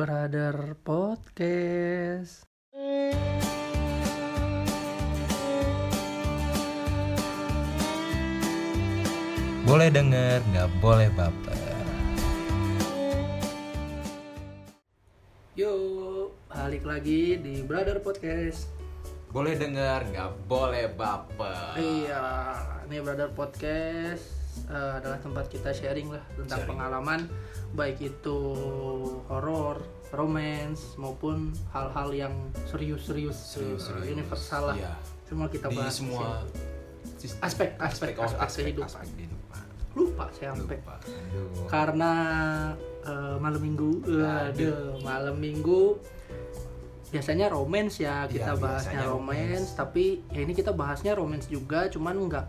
Brother Podcast. Boleh denger, nggak boleh baper. Yuk, balik lagi di Brother Podcast. Boleh denger, nggak boleh baper. Iya, ini Brother Podcast eh, adalah tempat kita sharing lah tentang Sharing. pengalaman baik itu horor, romance maupun hal-hal yang serius-serius, eh, universal lah. Iya. Semua kita Di bahas semua aspek aspek aspek, kehidupan. aspek kehidupan. Lupa saya sampai. Karena eh, malam minggu aduh malam minggu biasanya romance ya kita Iya, bahasnya romance tapi ya ini kita bahasnya romance juga cuman nggak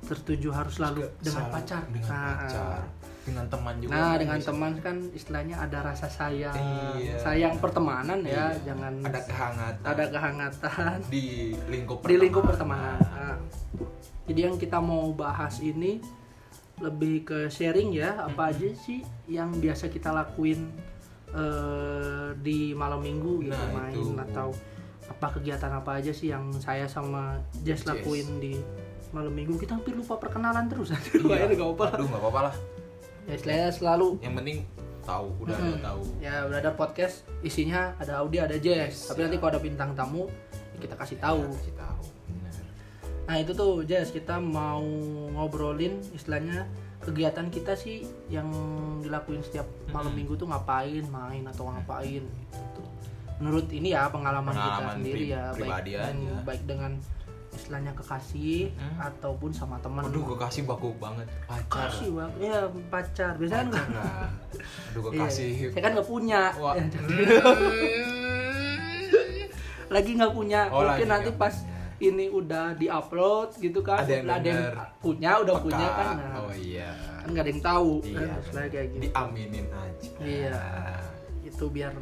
tertuju harus selalu dengan selalu pacar Dengan nah, pacar. Dengan teman juga. nah kan dengan bisa. teman kan istilahnya ada rasa sayang Iya. sayang pertemanan ya Iya. jangan Ada kehangatan. ada kehangatan di lingkup di lingkup pertemanan Nah, jadi yang kita mau bahas ini lebih ke sharing ya apa aja sih yang biasa kita lakuin eh, di malam minggu gitu Nah, main itu. atau apa kegiatan apa aja sih yang saya sama Jess Jess. lakuin di malam minggu kita hampir lupa perkenalan terus Iya. Akhirnya nggak apa Aduh, nggak apa-apa lah. ya istilahnya selalu Yang penting tahu, udah ada Mm-mm. tahu. ya berada podcast isinya ada Audi ada Jess Yes, tapi ya. nanti kalau ada bintang tamu ya kita kasih tahu Ya, kasih tahu. Nah itu tuh Jess kita mau ngobrolin istilahnya kegiatan kita sih yang dilakuin setiap malam Mm-mm. minggu tuh ngapain main atau ngapain gitu. Menurut ini ya pengalaman, kita Pengalaman sendiri pri- ya pribadi baik, aja. baik dengan istilahnya kekasih Hmm. ataupun sama teman. Aduh, kekasih baku banget. Pacar. Kasih bang, ya pacar biasanya kan Pacar lah. Aduh, Iya, kekasih. saya kan nggak punya. Wah. Ya, lagi nggak punya. Oh, Mungkin lagi nanti pas punya. ini udah diupload gitu kan, Ada yang denger. punya, udah Peka. punya kan. Nah, Oh iya. kan nggak ada yang tahu Iya. kan, istilahnya kayak gitu Diaminin aja. Iya. itu biar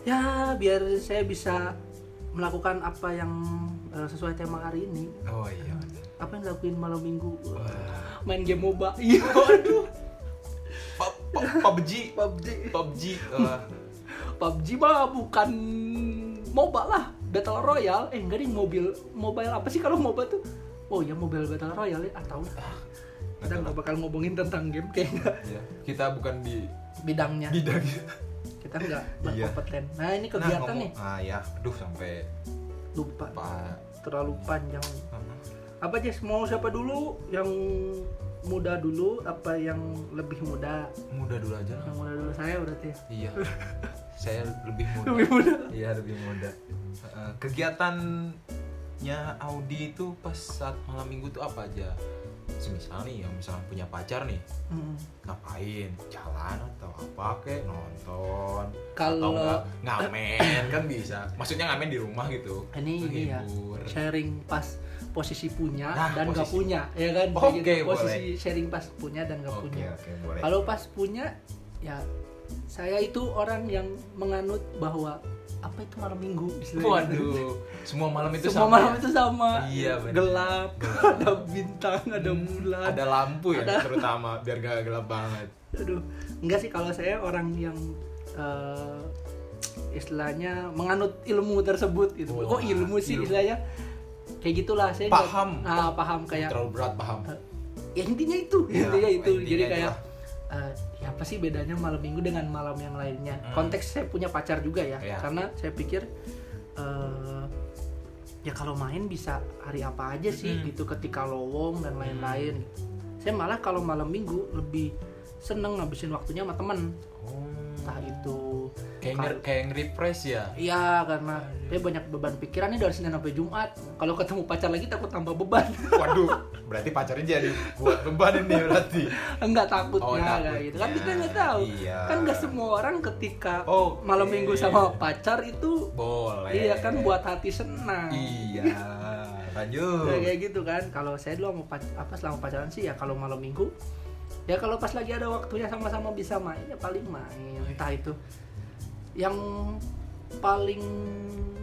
ya biar saya bisa melakukan apa yang eh, sesuai tema hari ini. Oh iya. apa yang dilakuin malam minggu? Wah. main game moba. Iya aduh Pub- pub- PUBG. PUBG. PUBG. Wah. PUBG mah bukan moba lah. Battle royale. Eh enggak deh mobil mobile apa sih kalau moba tuh? Oh ya mobile battle royale ya atau. Kita nggak bakal ngomongin tentang game kayaknya. Ya, kita bukan di bidangnya. Bidang. Kita nggak Iya. berkompeten. Nah ini kegiatan ngomong- nih. Ah ya, aduh sampai lupa Pak. terlalu panjang apa Jess mau siapa dulu yang muda dulu apa yang lebih muda Muda dulu aja lah. yang muda dulu saya berarti ya Iya. Saya lebih muda. lebih muda Iya, lebih muda. Heeh, kegiatannya Audi itu pas saat malam minggu tuh apa aja? Semisal nih yang misalnya punya pacar nih, Hmm. ngapain? Jalan atau apa kek? Nonton. Kalau- atau enggak ngamen kan bisa. Maksudnya ngamen di rumah gitu. ini ya Menghibur. sharing pas posisi punya Nah, dan posisi. punya ya kan gitu. posisi boleh. sharing pas punya dan nggak Oke, punya boleh. kalau pas punya ya saya itu orang yang menganut bahwa apa itu malam minggu istilahnya. Waduh, semua malam itu semua sama. malam ya? itu sama Iya, bener. gelap Gelap. ada bintang ada bulan Ada lampu ya Ada. terutama biar gak gelap banget. Aduh, enggak sih kalau saya orang yang eh, istilahnya menganut ilmu tersebut gitu. Wah, Kok ilmu sih ilmu. istilahnya? Kayak gitulah saya Paham. Nah, paham kayak Terlalu berat paham. ya intinya itu, Ya, intinya itu. intinya Jadi itu kayak. Apa sih bedanya malam minggu dengan malam yang lainnya? Hmm. Konteks saya punya pacar juga ya, Ya. karena saya pikir eh, ya kalau main bisa hari apa aja sih Hmm. gitu ketika lowong dan lain-lain. Saya malah kalau malam minggu lebih seneng ngabisin waktunya sama temen Oh. Entah itu kayak nge- kayak nge-refresh ya. iya karena dia banyak beban pikirannya dari Senin sampai Jumat kalau ketemu pacar lagi takut tambah beban Waduh, berarti pacarnya jadi buat beban ini berarti. enggak takutnya Oh, takutnya. gitu kan kita nggak tahu Iya. kan nggak semua orang ketika Oh, malam minggu sama pacar itu boleh. iya kan buat hati senang Iya. Lanjut. Ya, kayak gitu kan kalau saya dulu mau apa selama pacaran sih ya kalau malam minggu ya kalau pas lagi ada waktunya sama-sama bisa main ya paling main entah itu yang paling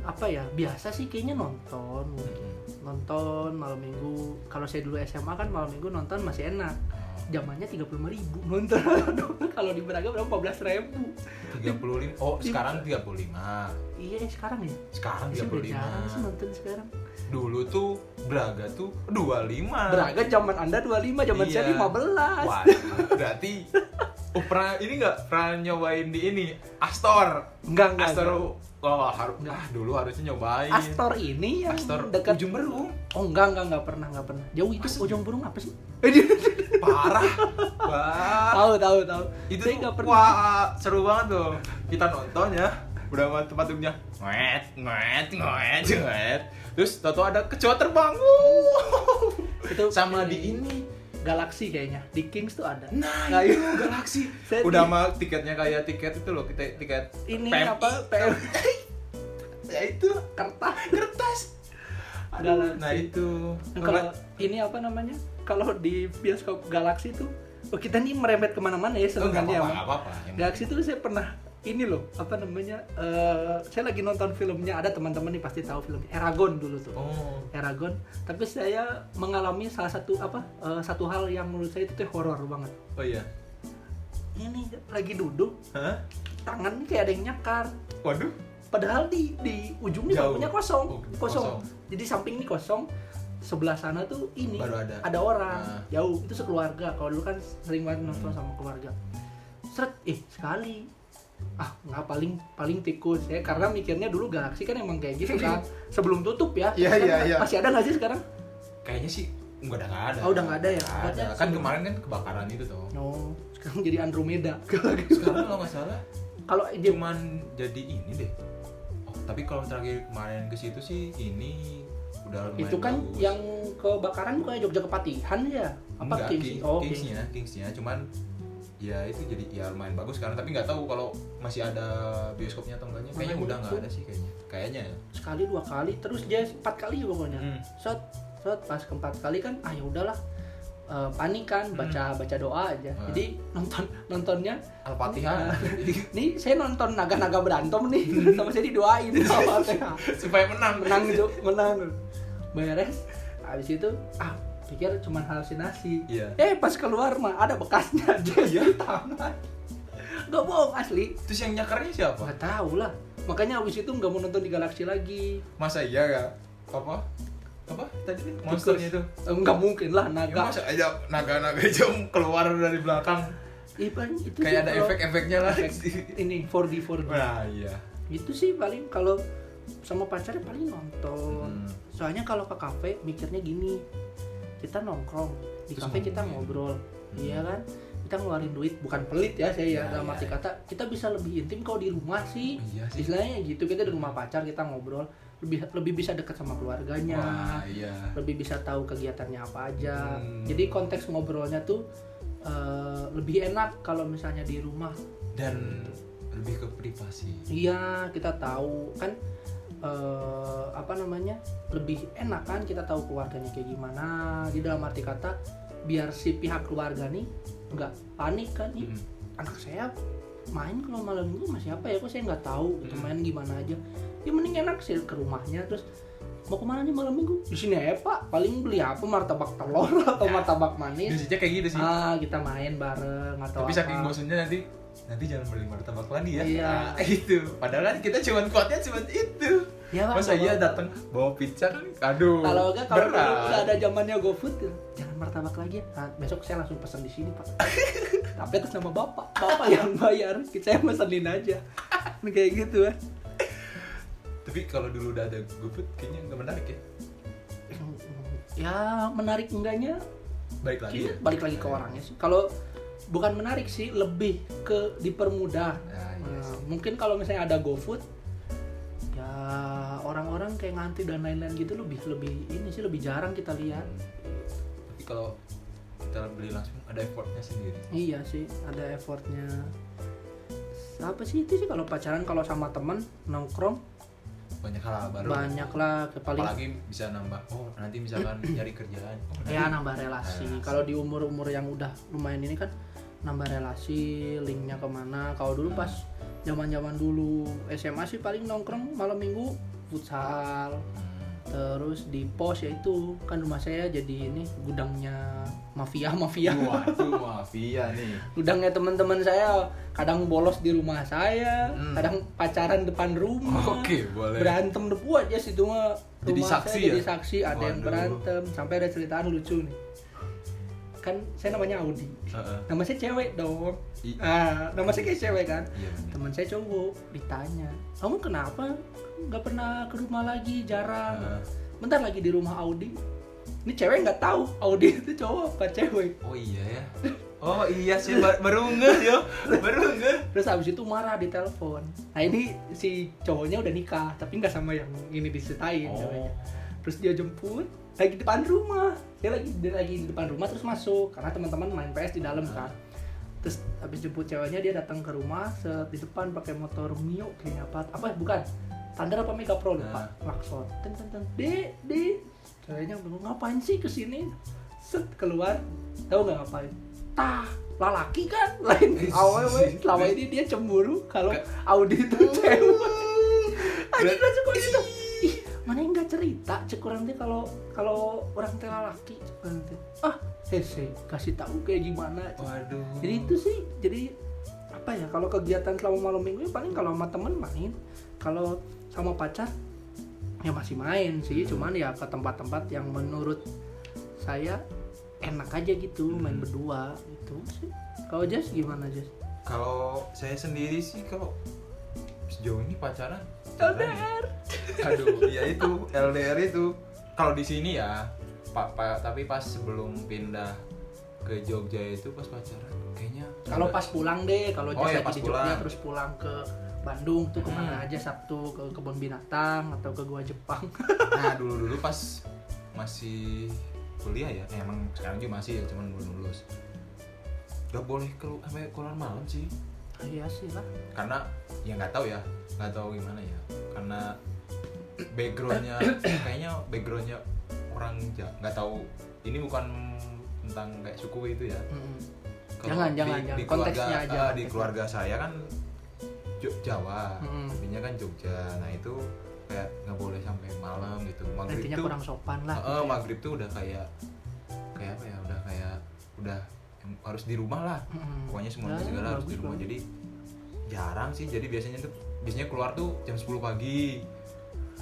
apa ya biasa sih kayaknya nonton mungkin. Mm-mm. nonton malam minggu kalau saya dulu SMA kan malam minggu nonton masih enak zamannya tiga puluh ribu. Nonton kalau di Braga berapa? empat belas ribu. 35 oh sekarang 35 iya sekarang ya? Sekarang Saya udah 35 jarang sih nonton sekarang. Dulu tuh Braga tuh 25 Braga zaman anda 25 zaman saya Iya. 15 Wah, berarti oh pernah ini nggak? Pernah nyobain di ini Astor. Enggak enggak Astor enggak. oh harus ah dulu harusnya nyobain. Astor ini yang Astor dekat ujung berung. Oh enggak enggak enggak pernah enggak pernah. Jauh itu Masa? ujung burung apa sih parah. Wah. Tahu tahu tahu. Itu saya enggak pernah. wah seru banget tuh. Kita nonton ya. Udah sama tempat duduknya ngwet ngwet ngwet ngwet terus tau ada kecoa terbang. Itu sama di ini. Galaxy kayaknya. Di Kings tuh ada. Nah Nah, itu itu. galaksi udah sama tiketnya kayak tiket itu loh kita tiket ini PMI. apa? PM ya itu. Kertas. Kertas. Aduh, Galaksi. nah itu. Kalau ini apa namanya kalau di bioskop Galaxy tuh oh kita nih merembet ke mana-mana ya Oh, sebenarnya apa-apa. Yang Galaxy tuh saya pernah ini loh apa namanya eh, saya lagi nonton filmnya ada teman-teman nih pasti tahu filmnya Eragon dulu tuh Oh, Eragon tapi saya mengalami salah satu apa eh, satu hal yang menurut saya itu tuh horor banget oh iya. ini lagi duduk Hah? tangan kayak ada yang nyakar Waduh. padahal di di ujungnya bangkunya kosong. Oh, kosong kosong. jadi samping ini kosong sebelah sana tuh ini Baru ada. orang Ah. jauh itu sekeluarga kalau dulu kan sering banget nonton Hmm. sama keluarga seret eh sekali ah nggak paling paling tikus ya karena mikirnya dulu galaksi kan emang kayak gitu kan sebelum tutup ya Iya, Sekarang iya, iya. masih ada nggak sih sekarang Kayaknya sih nggak ada nggak ada. Oh, udah nggak ada ya? Nggak ada. Kan kemarin kan kebakaran itu tuh. oh sekarang jadi Andromeda Sekarang kalau nggak salah kalau cuman jadi ini deh. Oh, tapi kalau terakhir kemarin ke situ sih ini udah lumayan itu kan bagus. yang kebakaran bukannya Jogja Kepatihan ya? Apa Enggak, Kings? King- oh Kingsnya, Kingsnya, cuman ya itu jadi ya lumayan bagus sekarang. Tapi nggak tahu kalau masih ada bioskopnya atau enggaknya. Kayaknya Makanya udah nggak ada sih kayaknya. Kayaknya ya. Sekali dua kali terus dia empat kali ya pokoknya. Hmm. shot shot pas keempat kali kan ah ya udahlah eh, panik kan baca baca doa aja. Ah. jadi nonton nontonnya al-fatihah. Nih saya nonton naga-naga berantem nih sama saya didoain. Sama supaya menang. Menang Jo, menang. Beres. Habis itu ah pikir cuma halusinasi. Iya. eh pas keluar mah ada bekasnya dia di tangan nggak bohong asli. Terus yang nyakarnya siapa? Nggak tahu lah. Makanya abis itu nggak mau nonton di galaksi lagi. Masa iya ya? Apa apa? Tadi monsternya itu. Nggak mungkin lah ya, naga masa aja naga-naga jam keluar dari belakang. Ih, paling itu kayak ada efek-efeknya lah. efek ini 4D 4D nah iya. Itu sih paling kalau sama pacarnya paling nonton. Hmm. soalnya kalau ke kafe mikirnya gini kita nongkrong. Di Terus kafe kita ngomongin. ngobrol Hmm. iya kan? Kita ngeluarin duit bukan pelit ya saya ya Ya, dalam ya, arti ya. kata kita bisa lebih intim kalau di rumah sih. Iya sih. Istilahnya gitu kita di rumah pacar kita ngobrol lebih lebih bisa dekat sama keluarganya wah iya lebih bisa tahu kegiatannya apa aja. Hmm. Jadi konteks ngobrolnya tuh eh, lebih enak kalau misalnya di rumah. dan lebih ke privasi Iya, kita tahu kan eh, apa namanya lebih enak kan kita tahu keluarganya kayak gimana. Di dalam arti kata biar si pihak keluarga nih nggak panik kan nih Hmm. anak saya main kalau malam minggu masih apa ya kok saya nggak tahu gitu Hmm. main gimana aja ya mending enak sih ke rumahnya terus mau ke mana nih malam minggu? Di sini ya pak. Paling beli apa? Martabak telur atau Ya. martabak manis? Biasanya kayak gitu sih. Ah kita main bareng atau tapi apa. saking bosannya nanti nanti jangan beli martabak lagi ya. Iya. Nah, itu. Padahal kan kita cuma kuatnya cuma itu. Ya Pak, masa iya datang bawa pizza kan? Aduh kalau enggak kalau udah ada zamannya GoFood gitu, jangan martabak lagi ya. Nah, besok saya langsung pesan di sini pak. Tapi atas nama bapak. Bapak yang bayar. Saya pesenin aja. Kayak gitu kan tapi kalau dulu udah ada GoFood kayaknya nggak menarik ya ya menarik enggaknya baik lagi ya balik lagi ke orangnya sih. Kalau bukan menarik sih, lebih ke dipermudah. Nah, iya Nah, sih. mungkin kalau misalnya ada GoFood, ya orang-orang kayak ngantri dan lain-lain gitu lebih lebih ini sih lebih jarang kita lihat. tapi kalau kita beli langsung ada effortnya sendiri Iya sih, ada effortnya. Apa sih itu sih kalau pacaran kalau sama temen nongkrong banyak hal baru banyak lah paling apalagi bisa nambah oh nanti misalkan nyari kerjaan oh, nanti ya nambah relasi. Relasi. Kalau di umur-umur yang udah lumayan ini kan nambah relasi, linknya ke mana. Kalau dulu Hmm. pas zaman-zaman dulu SMA sih paling nongkrong malam minggu futsal. Terus di pos ya itu kan rumah saya jadi ini gudangnya mafia mafia Waduh, mafia nih. gudangnya teman-teman saya kadang bolos di rumah saya Hmm. kadang pacaran depan rumah Oke, boleh. berantem debu aja situ mah Jadi saksi saya ya? jadi saksi ada yang Waduh. berantem sampai ada ceritaan lucu nih kan saya namanya Audi Heeh. nama saya cewek dong I- ah nama saya kayak cewek kan Iya teman saya cowok ditanya kamu kenapa nggak pernah ke rumah lagi jarang Heeh. bentar lagi di rumah Audi ini cewek nggak tahu Audi itu cowok apa cewek Oh iya ya. Oh iya sih ba- baru ngeh yo. Baru ngeh. terus habis itu marah di telepon nah ini si cowoknya udah nikah tapi nggak sama yang ini diceritain Oh. ceweknya terus dia jemput lagi di depan rumah dia lagi dia lagi di depan rumah terus masuk karena teman-teman main PS di dalam kan terus habis jemput ceweknya dia datang ke rumah set di depan pakai motor Mio kayaknya apa apa bukan Thunder apa Mega Pro? Lupa. Lakson ten ten ten. De de ceweknya bilang ngapain sih ke sini set keluar. Tahu nggak ngapain? Tah lalaki kan? Lain. Awalnya selama ini dia cemburu kalau Audi itu cewek. Anjing langsung kok ih mana yang nggak cerita? Cek orang teh kalau kalau orang teh laki ah hese kasih tahu kayak gimana. Waduh. jadi itu sih jadi apa ya kalau kegiatan selama malam minggu ya paling kalau sama temen main. Kalau sama pacar ya masih main sih. Cuman ya ke tempat-tempat yang menurut saya enak aja gitu main Hmm. berdua gitu sih. Kalau Jess gimana Jess? Kalau saya sendiri sih kalau sejauh ini pacaran LDR Aduh, ya itu LDR itu. Kalau di sini ya, pak pa, tapi pas sebelum pindah ke Jogja itu pas pacaran kayaknya kalau pas pulang deh kalau Oh, ya, pas di Jogja pulang. terus pulang ke Bandung tuh ke mana Hmm. aja Sabtu ke kebun binatang atau ke gua Jepang Nah, dulu-dulu pas masih kuliah ya, eh, emang sekarang juga masih ya, cuman belum lulus. Gak boleh keluar sampai keluar malam sih. iya sih lah karena ya nggak tahu ya nggak tahu gimana ya karena backgroundnya kayaknya backgroundnya orang ja- nggak tahu ini bukan tentang kayak suku itu ya Mm-mm. Kalau Jangan, di- jangan, di jangan. keluarga Konteksnya aja, eh, di keluarga saya kan Jawa. Tapinya kan Jogja. Nah itu kayak nggak boleh sampai malam gitu. Maghrib intinya tuh kurang sopan lah eh, gitu ya. maghrib tuh udah kayak kayak apa ya udah kayak udah harus di rumah lah. Mm-mm. pokoknya semua Ya, segala harus di rumah. Lah. jadi jarang sih. Jadi biasanya tuh biasanya keluar tuh jam 10 pagi.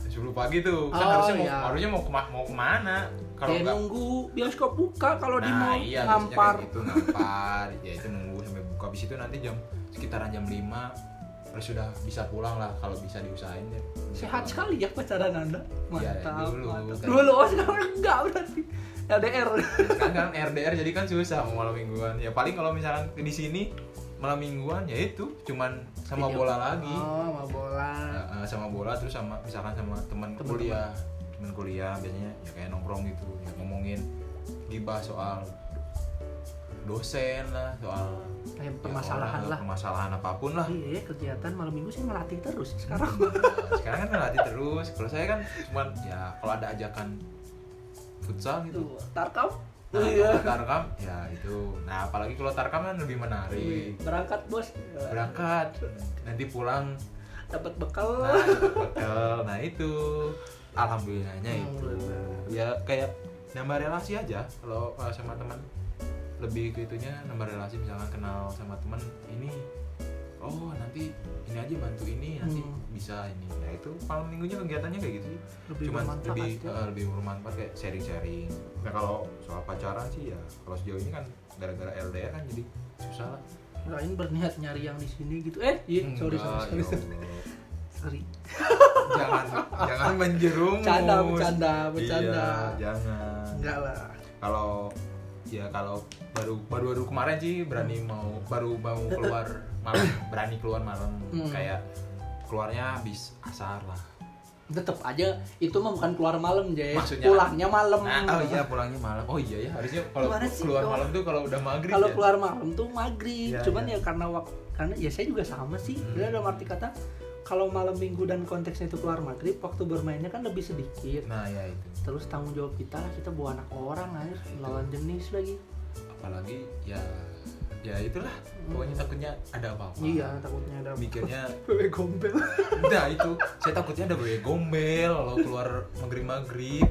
Jam 10 pagi tuh. Kan Oh, harusnya mau iya. harusnya mau kema- mau ke mana? Kalau nggak nunggu bioskop buka kalau di nah mall iya ngampar kayak gitu ngampar. Ya itu nunggu sampai buka. Habis itu nanti jam sekitaran jam 5 terus sudah bisa pulang lah kalau bisa diusahain ya Bisa sehat sekali ya pacaran anda Iya, mantap dulu. mantap. Kan. dulu oh sekarang enggak berarti LDR kan RDR jadi kan susah mau malam mingguan ya paling kalau misalkan di sini malam mingguan ya itu cuman sama Video. bola lagi oh sama bola Nah, eh, sama bola terus sama misalkan sama teman kuliah teman kuliah biasanya ya kayak nongkrong gitu ya ngomongin gibah soal dosen lah soal kayak ya, permasalahan orang, lah. permasalahan apa pun lah. Iya kegiatan malam minggu sih ngelatih terus sih sekarang. Nah, sekarang kan ngelatih terus. Kalau saya kan cuman ya kalau ada ajakan futsal gitu. Tarkam. Nah iya. kalau tarkam ya itu. Nah apalagi kalau tarkam kan lebih menarik. Berangkat bos. Berangkat. Nanti pulang. Dapat bekal. Nah bekal. Nah itu. Alhamdulillahnya itu. Ya kayak nambah relasi aja kalau sama teman lebih ke itunya nambah relasi misalkan kenal sama teman ini oh nanti ini aja bantu ini nanti Hmm. bisa ini ya itu malam minggunya kegiatannya kayak gitu sih lebih cuman lebih ya. uh, lebih bermanfaat kayak sharing sharing nah kalau soal pacaran sih ya kalau sejauh ini kan gara-gara LDR kan jadi susah lah Kirain berniat nyari yang di sini gitu eh iya sorry sorry sorry, ya sorry. Allah. sorry jangan jangan menjerumus Bercanda, bercanda, bercanda. iya, jangan enggak lah kalau ya kalau baru baru baru kemarin sih berani mau baru mau keluar malam berani keluar malam. Hmm. kayak keluarnya habis asar lah. Tetep aja itu mah bukan keluar malam Jay. Maksudnya- pulangnya malam. Nah, oh iya pulangnya malam. Oh iya ya harusnya kalau sih, keluar kalau- malam tuh kalau udah maghrib kalau ya? keluar malam tuh maghrib. Iya, cuman iya. ya karena waktu karena ya saya juga sama sih. Hmm. Dalam arti kata kalau malam minggu dan konteksnya itu keluar maghrib waktu bermainnya kan lebih sedikit. Nah ya itu. Terus tanggung jawab kita kita bawa anak orang aja lawan jenis lagi. Apalagi ya ya itulah. Pokoknya takutnya ada apa-apa. Iya takutnya ada mikirnya wewe gombel. Nah itu, saya takutnya ada wewe gombel kalau keluar maghrib maghrib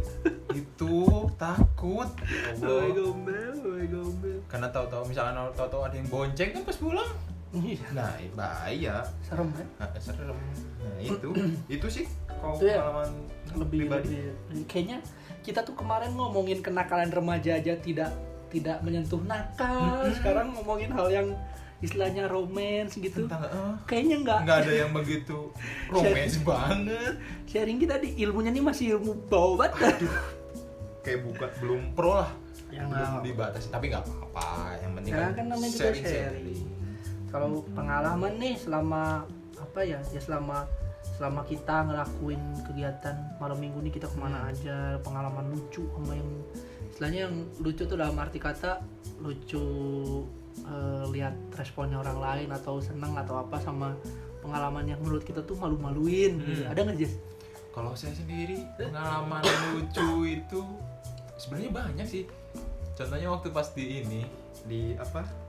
itu takut. Ya Allah. gombel wewe gombel. Karena tahu-tahu misalnya tahu-tahu ada yang bonceng kan pas pulang. Iya. Nah bahaya, serem kan nah, serem. Nah itu, itu sih kalau Itu ya, pengalaman lebih, pribadi. lebih kayaknya kita tuh kemarin ngomongin kenakalan remaja aja tidak tidak menyentuh nakal. Sekarang ngomongin hal yang istilahnya romance gitu. Tentang, eh, kayaknya nggak. nggak ada yang begitu romance banget. sharing kita di ilmunya nih masih ilmu bawah banget. Kayak bukan belum pro lah, yang belum dibatasi. Tapi nggak apa-apa. Yang penting Sekarang kan namanya juga sharing-sharing. Kalau pengalaman nih selama apa ya ya selama selama kita ngelakuin kegiatan malam minggu nih kita ke mana aja pengalaman lucu sama yang istilahnya yang lucu tuh dalam arti kata lucu eh, lihat responnya orang lain atau seneng atau apa sama pengalaman yang menurut kita tuh malu-maluin gitu. Hmm. ada nggak Jess? Kalau saya sendiri pengalaman lucu itu sebenarnya banyak sih. Contohnya waktu pas di ini di apa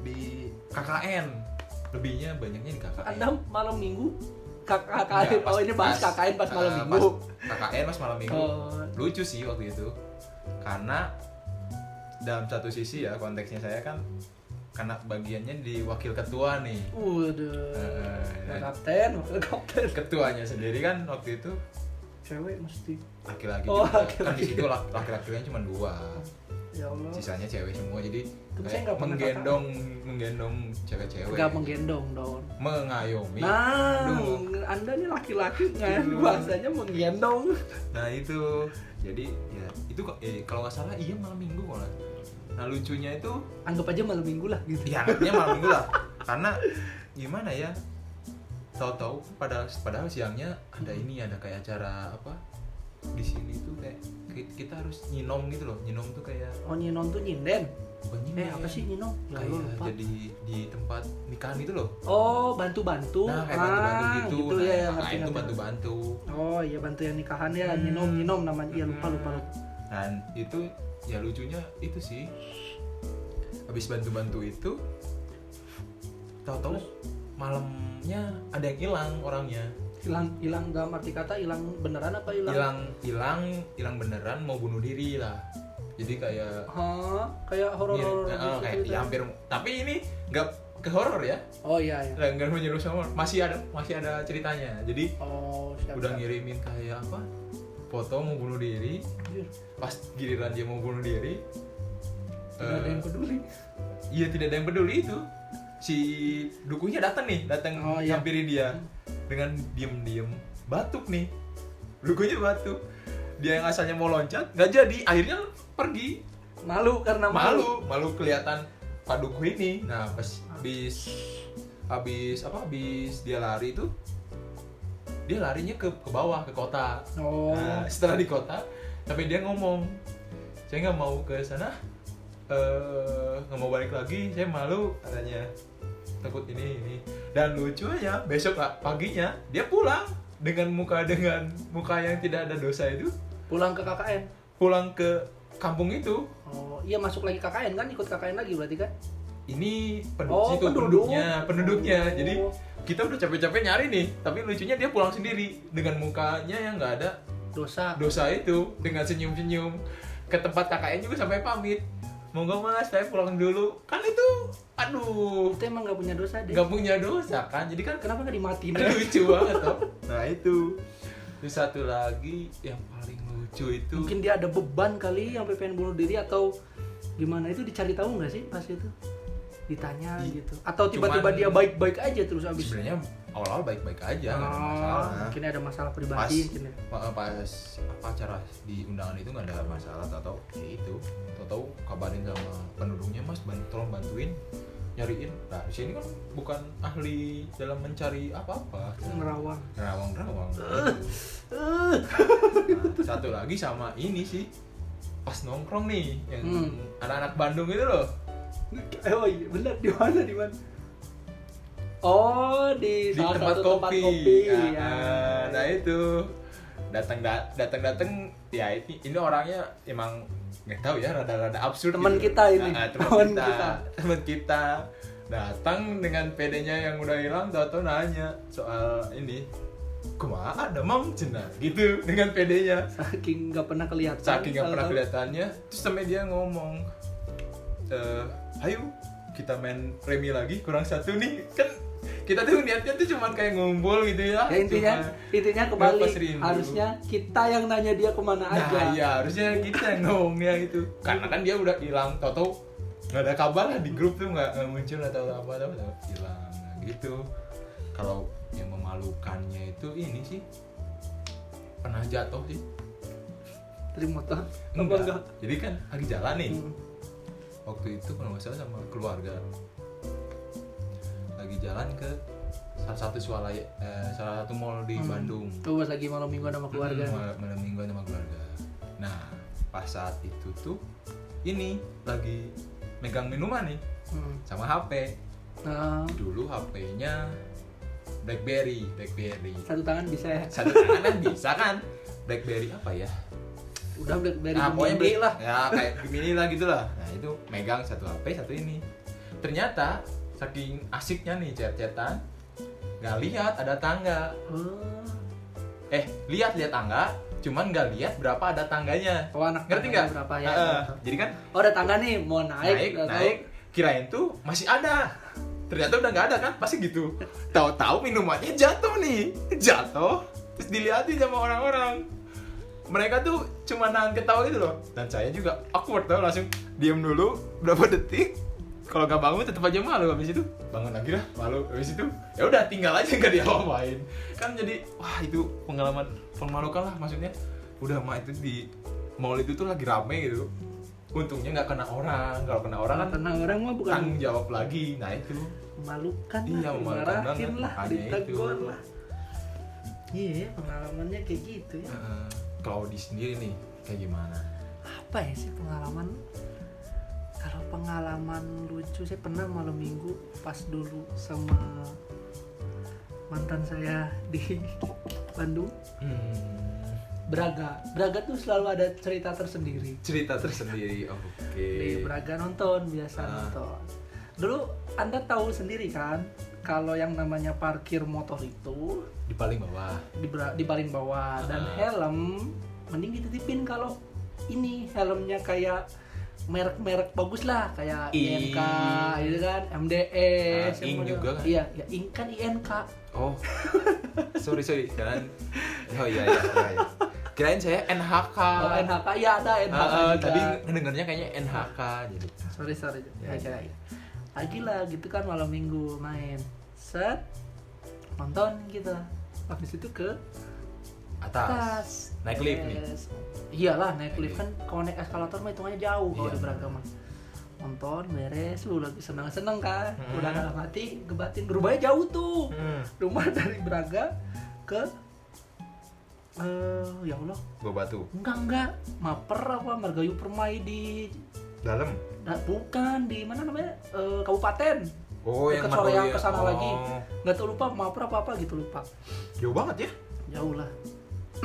di KKN lebihnya banyaknya di KKN. Anda malam minggu Enggak, oh ini bahas KKN pas malam eh, minggu pas KKN pas malam minggu. Oh. Lucu sih waktu itu. Karena dalam satu sisi ya konteksnya saya kan karena bagiannya di wakil ketua nih. Waduh. Eh, dan kapten, wakil kapten. ketuanya sendiri kan waktu itu Cewek mesti. laki-laki Oh, juga. kan laki-laki. di situ lak- laki-lakinya cuma dua Ya Allah. sisanya cewek semua jadi Saya nggak pernah menggendong menggendong cewek-cewek Enggak menggendong dong. mengayomi Nah, Aduh. Anda nih laki-laki kan bahasanya menggendong. nah itu jadi ya itu kok eh, kalau nggak salah iya malam minggu malah nah lucunya itu Anggap aja malam minggu lah gitu. ya anggapnya malam minggu lah karena gimana ya tahu-tahu pada padahal siangnya ada ini ada kayak acara apa di sini tuh kayak kita harus nyinom gitu loh nyinom tuh kayak Oh nyinom tuh nyinden. bukan nyinom Eh apa sih nyinom? Ya kayak lupa. jadi di tempat nikahan gitu loh Oh bantu-bantu. Nah, kayak bantu-bantu Ah, gitu. gitu nah, ya, ngerti, itu ngerti. bantu-bantu. Oh iya bantu yang nikahan ya, Hmm. nyinom nyinom namanya. Iya lupa lupa lupa. Dan itu ya lucunya itu sih. Habis bantu-bantu itu tahu-tahu malamnya ada yang hilang orangnya. Hilang hilang dalam arti kata hilang beneran apa hilang? Hilang hilang hilang beneran mau bunuh diri lah. Jadi kayak Hah, kayak horor-horor Iya, gitu eh, kayak ceritanya. ya hampir tapi ini nggak ke horor ya. Oh iya iya. Nggak menyeru sama masih ada masih ada ceritanya. Jadi Oh, siap. udah siap. ngirimin kayak apa? Foto mau bunuh diri, pas giliran dia mau bunuh diri Tidak ada eh, yang peduli. iya tidak ada yang peduli itu si dukunya datang nih datang Oh, iya. hampiri dia dengan diem-diem batuk nih. Dukunya batuk. Dia yang asalnya mau loncat nggak jadi. Akhirnya pergi. Malu karena malu. Malu kelihatan pak duku ini. Nah pas habis habis apa habis dia lari itu dia larinya ke ke bawah ke kota. Oh. Nah, setelah di kota, tapi dia ngomong, saya nggak mau ke sana, eh, nggak mau balik lagi, saya malu. Katanya, takut ini ini. Dan lucunya besok lah, paginya dia pulang dengan muka dengan muka yang tidak ada dosa itu, pulang ke KKN. pulang ke kampung itu. Oh, iya masuk lagi KKN kan, ikut KKN lagi berarti kan? Ini penduduk Oh, situ penduduk. penduduknya, penduduknya. Oh. Jadi kita udah capek-capek nyari nih, tapi lucunya dia pulang sendiri dengan mukanya yang nggak ada Dosa. dosa itu dengan senyum-senyum ke tempat KKN juga sampai pamit monggo mas saya pulang dulu kan itu aduh Itu emang gak punya dosa deh. nggak punya dosa kan jadi kan Kenapa gak dimatiin? lucu banget toh nah itu terus satu lagi yang paling lucu itu Mungkin dia ada beban kali sampai pengen bunuh diri atau gimana itu dicari tahu nggak sih pas itu? Ditanya gitu. Atau tiba-tiba cuman- dia baik-baik aja terus abis. sebenarnya awal-awal baik-baik aja nggak ada Oh, masalah mungkin ada masalah pas pribadi mungkin ya. pa- pas apa acara di undangan itu nggak ada masalah atau ya itu tahu kabarin sama penduduknya mas ban- tolong bantuin nyariin nah di sini kan bukan ahli dalam mencari apa-apa Nerawang. nerawang-nerawang Eh, Nah, satu lagi sama ini sih pas nongkrong nih yang Hmm. anak-anak Bandung itu loh Oh iya, benar di mana di mana? Oh, di, di salah tempat satu kopi, tempat kopi. Nah, ya. nah itu. Datang datang datang. Ya ini ini orangnya emang nggak tahu ya rada-rada absurd Teman gitu. kita ini. Ah, ah, teman kita. kita. teman kita. Datang dengan pedenya yang udah hilang tahu nanya soal ini. Kumaha ada mam? Cina. Gitu dengan pedenya. Saking nggak pernah kelihatan. Saking nggak pernah kelihatannya terus sama dia ngomong eh ayo kita main remi lagi kurang satu nih. Kan kita tuh niatnya tuh cuman kayak ngumpul gitu ya. Ya intinya Cuma- intinya kembali harusnya kita yang nanya dia ke mana aja. Nah iya harusnya kita yang ngomongnya gitu. Karena kan dia udah hilang Toto nggak ada kabar lah di grup tuh nggak muncul atau apa apa hilang. Nah, gitu. Kalau yang memalukannya itu ini sih Pernah jatuh sih. Dari motor Enggak. enggak? Jadi kan lagi jalan nih. Hmm. Waktu itu kalau nggak salah sama keluarga Lagi jalan ke salah satu swalaya eh, salah satu mall di Hmm. Bandung tuh pas lagi malam minggu sama keluarga Hmm, malam, malam mingguan sama keluarga. Nah, pas saat itu tuh ini lagi megang minuman nih Hmm. sama HP. nah Dulu HP-nya BlackBerry, BlackBerry. satu tangan bisa ya Satu tangan kan bisa kan? BlackBerry apa ya? udah dari Nah, pokoknya beli lah Ya, kayak Gemini lah gitu lah. Nah, itu megang satu HP, satu ini. Ternyata saking asiknya nih chat-chatan, nggak lihat ada tangga. oh, Eh, lihat lihat tangga, cuman nggak lihat berapa ada tangganya. oh anak ngerti nggak? berapa ya Heeh. jadi kan oh ada tangga nih mau naik naik naik, kirain tuh masih ada. Ternyata udah nggak ada kan? Pasti gitu. Tahu-tahu minumannya jatuh nih, jatuh, terus dilihatin sama orang-orang. Mereka tuh cuma nahan ketawa gitu loh. Dan saya juga awkward tau langsung diam dulu berapa detik. Kalau nggak bangun tetap aja malu habis itu. Bangun lagi dah malu. Habis itu ya udah tinggal aja nggak diapa-apain. Kan jadi wah itu pengalaman memalukan lah maksudnya. Udah mah itu di mall itu tuh lagi rame gitu. Untungnya nggak kena orang. Kalau kena orang kan karena orang mah bukan tanggung jawab lagi. Nah itu. Memalukan Iya, lah, banget, lah ditegur lah. Iya pengalamannya kayak gitu ya. Eh, kalau di sendiri nih kayak gimana? Apa ya sih pengalaman pengalaman lucu. Saya pernah malam minggu pas dulu sama mantan saya di Bandung. Hmm, Braga. Braga tuh selalu ada cerita tersendiri. Cerita tersendiri oke. Di Braga nonton biasa Ah. nonton. Dulu anda tahu sendiri kan kalau yang namanya parkir motor itu di paling bawah. di, bra- di paling bawah. Dan Ah. helm mending dititipin kalau ini helmnya kayak merek-merek bagus lah kayak Ing. INK gitu kan MDS Ah, Ing juga kan? iya ya Ing kan INK oh. Sorry sorry kirain oh iya iya, iya, iya. kirain saya NHK oh NHK ya ada NHK Ah, ah, juga. tadi ngedengarnya kayaknya NHK jadi sorry sorry. Ya, ya, ya. lagi lah gitu kan malam minggu main. Set. Nonton kita habis itu ke atas, atas. Naik lift nih. Iyalah naik lift kan kalau naik eskalator mah hitungannya jauh kalau Iya. di Braga mah. Nonton beres lu lagi seneng seneng kan. Hmm. udah dalam hati gebatin. Rumahnya jauh tuh. Hmm. rumah dari Braga ke eh ya Allah. Bawa batu? Enggak enggak. Maper apa Margayu Permai di dalam nah, bukan di mana namanya? Eh, kabupaten. Oh Dekat yang Margoya. ke sana oh. lagi. nggak tahu lupa maper apa apa gitu lupa. Jauh banget ya? Jauh lah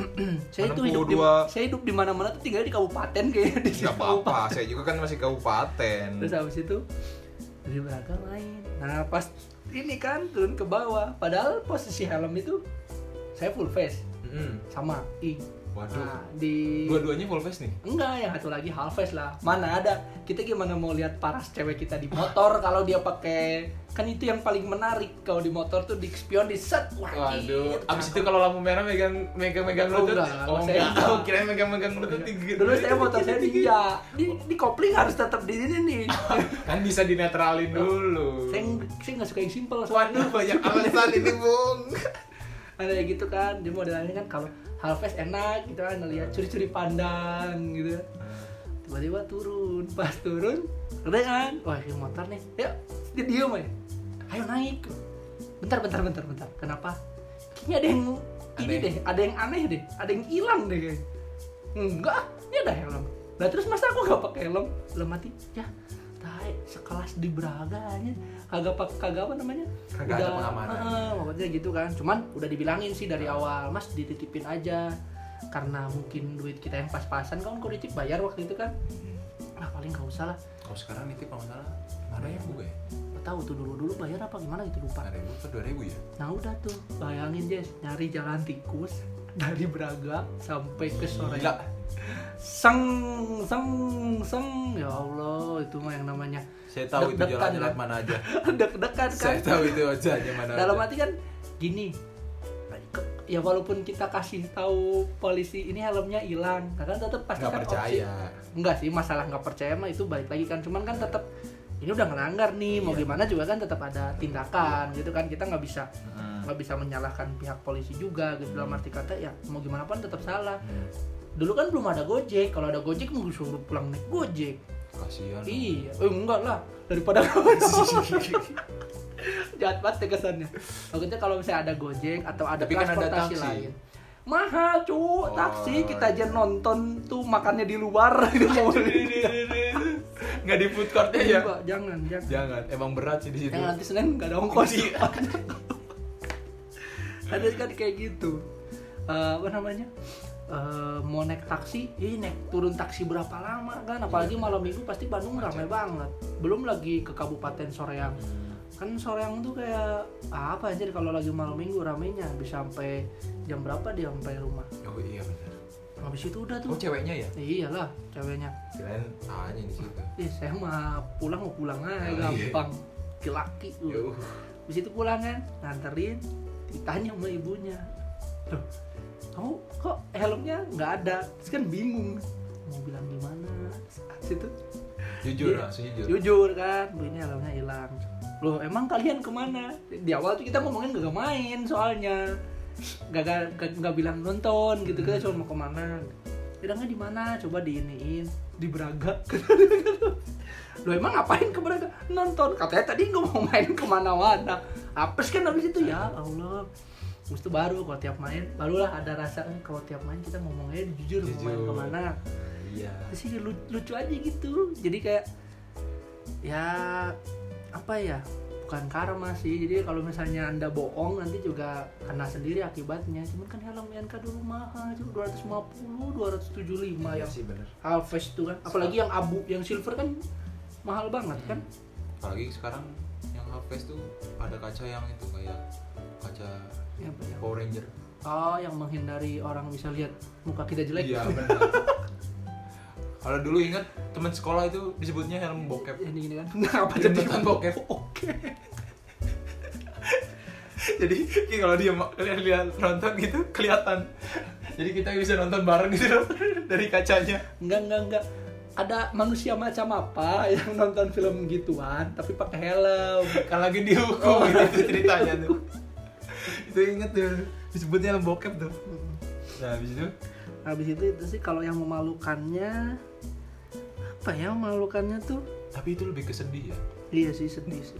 saya itu hidup di 62. saya hidup di mana-mana tuh tinggal di kabupaten kayaknya di nggak apa-apa saya juga kan masih kabupaten. Terus habis itu dari Braga main nah pas ini kan turun ke bawah. Padahal posisi helm itu saya full face. Mm-mm. sama ing waduh. Nah di dua-duanya full face nih? Enggak yang satu lagi half face lah. Mana ada. Kita gimana mau lihat paras cewek kita di motor kalau dia pakai kan itu yang paling menarik. Kalau di motor tuh di spion di set. Wah Waduh, gitu. abis itu kalau lampu merah megang megang megang Oh, lutut. enggak, Oh, saya enggak. Oh, kirain megang megang lutut tinggi. dulu saya motor saya dia. Di, di kopling harus tetap di sini nih. Kan bisa dinetralin dulu. saya saya nggak suka yang simple Waduh, banyak alasan ini, Bung. ada gitu kan dia modelnya kan kalau face enak gitu kan ngeliat curi-curi pandang gitu. Tiba-tiba turun pas turun kan. Wah ini motor nih. Yuk dia diem aja. Ayo naik. Bentar bentar bentar bentar. Kenapa? Kayaknya ada yang ini Aneh. deh ada yang aneh deh. Ada yang hilang deh kayak enggak ini ada helm. Nah terus masa aku gak pakai helm? Belum mati? Ya tai sekelas di Braga aja kagak pak kagak apa namanya? Kagak ada pengamanan. Maksudnya gitu kan. Cuman udah dibilangin sih dari awal mas dititipin aja. Karena mungkin duit kita yang pas-pasan kan kok dicip bayar waktu itu kan. Nah paling nggak usah lah. Kalau sekarang nitip kalau salah ribu ya? Nggak tahu tuh dulu dulu bayar apa gimana gitu lupa. Lima ribu dua ribu ya? nah udah tuh. Bayangin Jess nyari jalan tikus dari Braga sampai ke sore Gila. seng seng seng. Ya Allah itu mah yang namanya Saya tahu itu jalan-jalan kan? mana aja. deg-degan kan Saya tahu itu aja mana dalam aja. arti kan gini ke- ya walaupun kita kasih tahu polisi ini helmnya hilang kan tetap pasti Nggak kan percaya. opsi enggak sih masalah nggak percaya mah itu balik lagi kan cuman kan tetap ini udah ngelanggar nih mau Iya. gimana juga kan tetap ada tindakan gitu kan kita nggak bisa Hmm. nggak bisa menyalahkan pihak polisi juga gitu dalam arti kata ya mau gimana pun tetap salah Hmm. dulu kan belum ada gojek kalau ada gojek mau suruh pulang naik gojek Kasihan. iya. Eh, enggak lah. Daripada jahat banget ya kesannya. Maksudnya kalau misalnya ada gojek atau ada Tapi kan ada transportasi taksi. lain. Mahal cu Oh, taksi kita aja iya. nonton tuh makannya di luar. Gitu mau Nggak di food courtnya ya? Jangan jangan. Jangan, emang berat sih di situ. yang nanti senin nggak ada ongkos. Iya. ada kan kayak gitu. Eh, apa namanya Eh, mau naik taksi, ih naik turun taksi berapa lama kan? Apalagi Iya. malam minggu pasti Bandung ramai banget. Belum lagi ke Kabupaten Soreang. Kan Soreang tuh kayak apa aja kalau lagi malam minggu ramenya bisa sampai jam berapa dia sampai rumah. Oh iya benar. Habis itu udah Oh tuh. ceweknya ya? Iyalah, ceweknya. Kirain A-nya di situ. Ih, saya mah pulang mau pulang aja Oh, iya. gampang. Laki tuh. Habis itu pulang kan, nganterin, ditanya sama ibunya. Loh, kamu kok helmnya nggak ada? Terus kan bingung. Mau bilang gimana? Situ Jujur Iya. langsung jujur. jujur kan, bu ini helmnya hilang. Loh, emang kalian ke mana? Di awal tuh kita ngomongin gak main soalnya. Gak, gak, gak, gak bilang nonton gitu kita cuma mau ke mana bilangnya di mana coba diiniin di Braga lo emang ngapain ke Braga nonton katanya tadi gue mau main ke mana-mana apes kan habis itu ya Allah Terus itu baru kalau tiap main barulah ada rasa eh, kalau tiap main kita ngomongnya jujur, mau main Jujur. ke mana? Iya. Terus sih lu- lucu aja gitu. Jadi kayak ya apa ya bukan karma sih. Jadi kalau misalnya anda bohong nanti juga kena sendiri akibatnya. Cuman kan helm NK dulu mahal cuma 250 275 Iya yang sih benar. Alves tuh kan. Apalagi yang abu yang silver kan mahal banget kan. Apalagi sekarang yang Half-Face tuh ada kaca yang itu kayak kaca ya, apa? Power Ranger. oh yang menghindari orang bisa lihat muka kita jelek Iya benar. Kalau dulu ingat teman sekolah itu disebutnya helm bokep. ini ini kan Dia jadi nonton bokep. oke Jadi kayak kalau dia lihat nonton gitu kelihatan. Jadi kita bisa nonton bareng gitu dari kacanya. enggak enggak enggak ada manusia macam apa yang nonton film gituan tapi pakai helm Kan lagi dihukum gitu itu ceritanya tuh. Itu inget tuh disebutnya bokep tuh. Nah habis itu? Habis itu itu sih kalau yang memalukannya apa ya memalukannya tuh? Tapi itu lebih kesedih ya. iya sih sedih sih.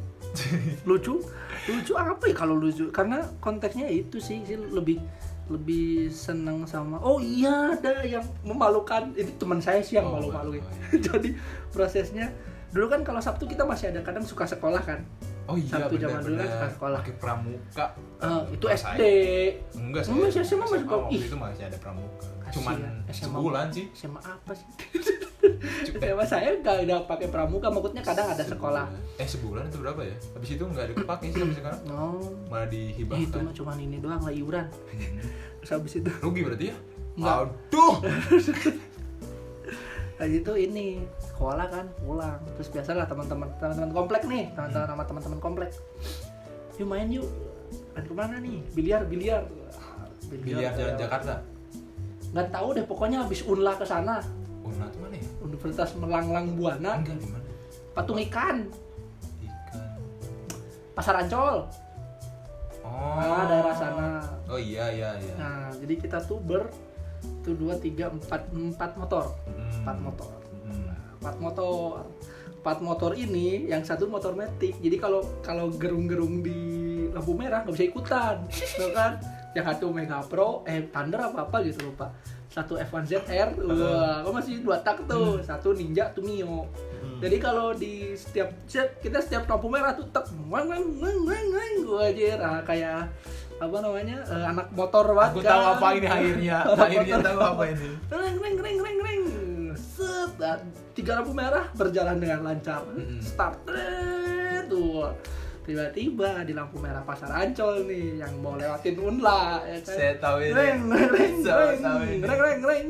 Lucu lucu apa ya kalau lucu? Karena konteksnya itu sih sih lebih lebih senang sama oh iya ada yang memalukan. Itu teman saya sih yang Oh, malu-maluin. oh, iya. jadi prosesnya dulu kan kalau Sabtu kita masih ada kadang suka sekolah kan Oh iya Sabtu zaman dulu kan suka sekolah. Pakai pramuka. Eh, itu SD Enggak sih. Enggak sih, SMA masih waktu Ih. itu masih ada pramuka. Kasihan, Cuman SMA. sebulan sih. SMA apa sih SMA saya nggak ada pakai pramuka maksudnya kadang ada sekolah. Eh sebulan itu berapa ya? Habis itu nggak dipakai sih sampai sekarang. oh Malah eh, itu dihibahkan. mah cuman ini doang lah iuran terus habis itu Rugi berarti ya? Enggak. Aduh. habis itu ini sekolah kan pulang terus biasalah teman-teman teman-teman komplek nih teman-teman sama teman-teman komplek yuk main yuk main ke mana nih biliar biliar Ah, Biliar Jalan Jakarta. nggak tahu deh pokoknya habis unla ke sana Unat mana ya? Universitas Melanglang Buana Enggak di mana? patung ikan Ikan. pasar Ancol Oh. nah daerah sana Oh iya iya iya. nah jadi kita tuh ber tuh dua tiga empat. Empat motor. Hmm. empat motor. Hmm. empat motor. Empat motor ini yang satu motor metik. Jadi kalau kalau gerung-gerung di lampu merah nggak bisa ikutan. Tuh kan? Yang satu Mega Pro eh Thunder apa apa gitu lupa. Satu F1 ZR wah masih dua tak tuh? Satu Ninja tuh Mio Hmm. jadi kalau di setiap kita setiap lampu merah tuh tek wang wang wang wang wang gua aja. Ah, kayak apa namanya eh, anak motor banget Aku kan. tahu apa ini akhirnya. Anak Akhirnya motor. tahu apa ini. Reng reng reng reng reng. Set, dan tiga lampu merah berjalan dengan lancar. Mm-mm. Start tuh. Tiba-tiba di lampu merah pasar Ancol nih yang mau lewatin Unla ya kan. Saya tahu ini. Reng reng reng reng reng reng.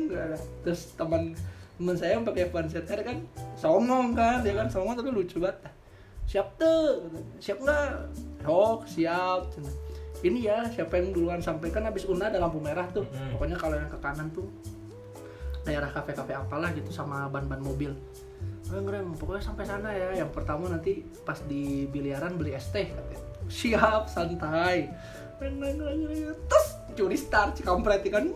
Terus teman teman saya yang pakai Van ZR kan songong kan, dia kan songong tapi lucu banget. Siap tuh, siap nggak? Oh siap. Ini ya siapa yang duluan sampai kan habis Una ada lampu merah tuh. Mm-mm. Pokoknya kalau yang ke kanan tuh daerah kafe-kafe apalah gitu sama ban-ban mobil. Reng, pokoknya sampai sana ya. Yang pertama nanti pas di biliaran beli es teh. Siap, santai. Terus curi start si kampret kan.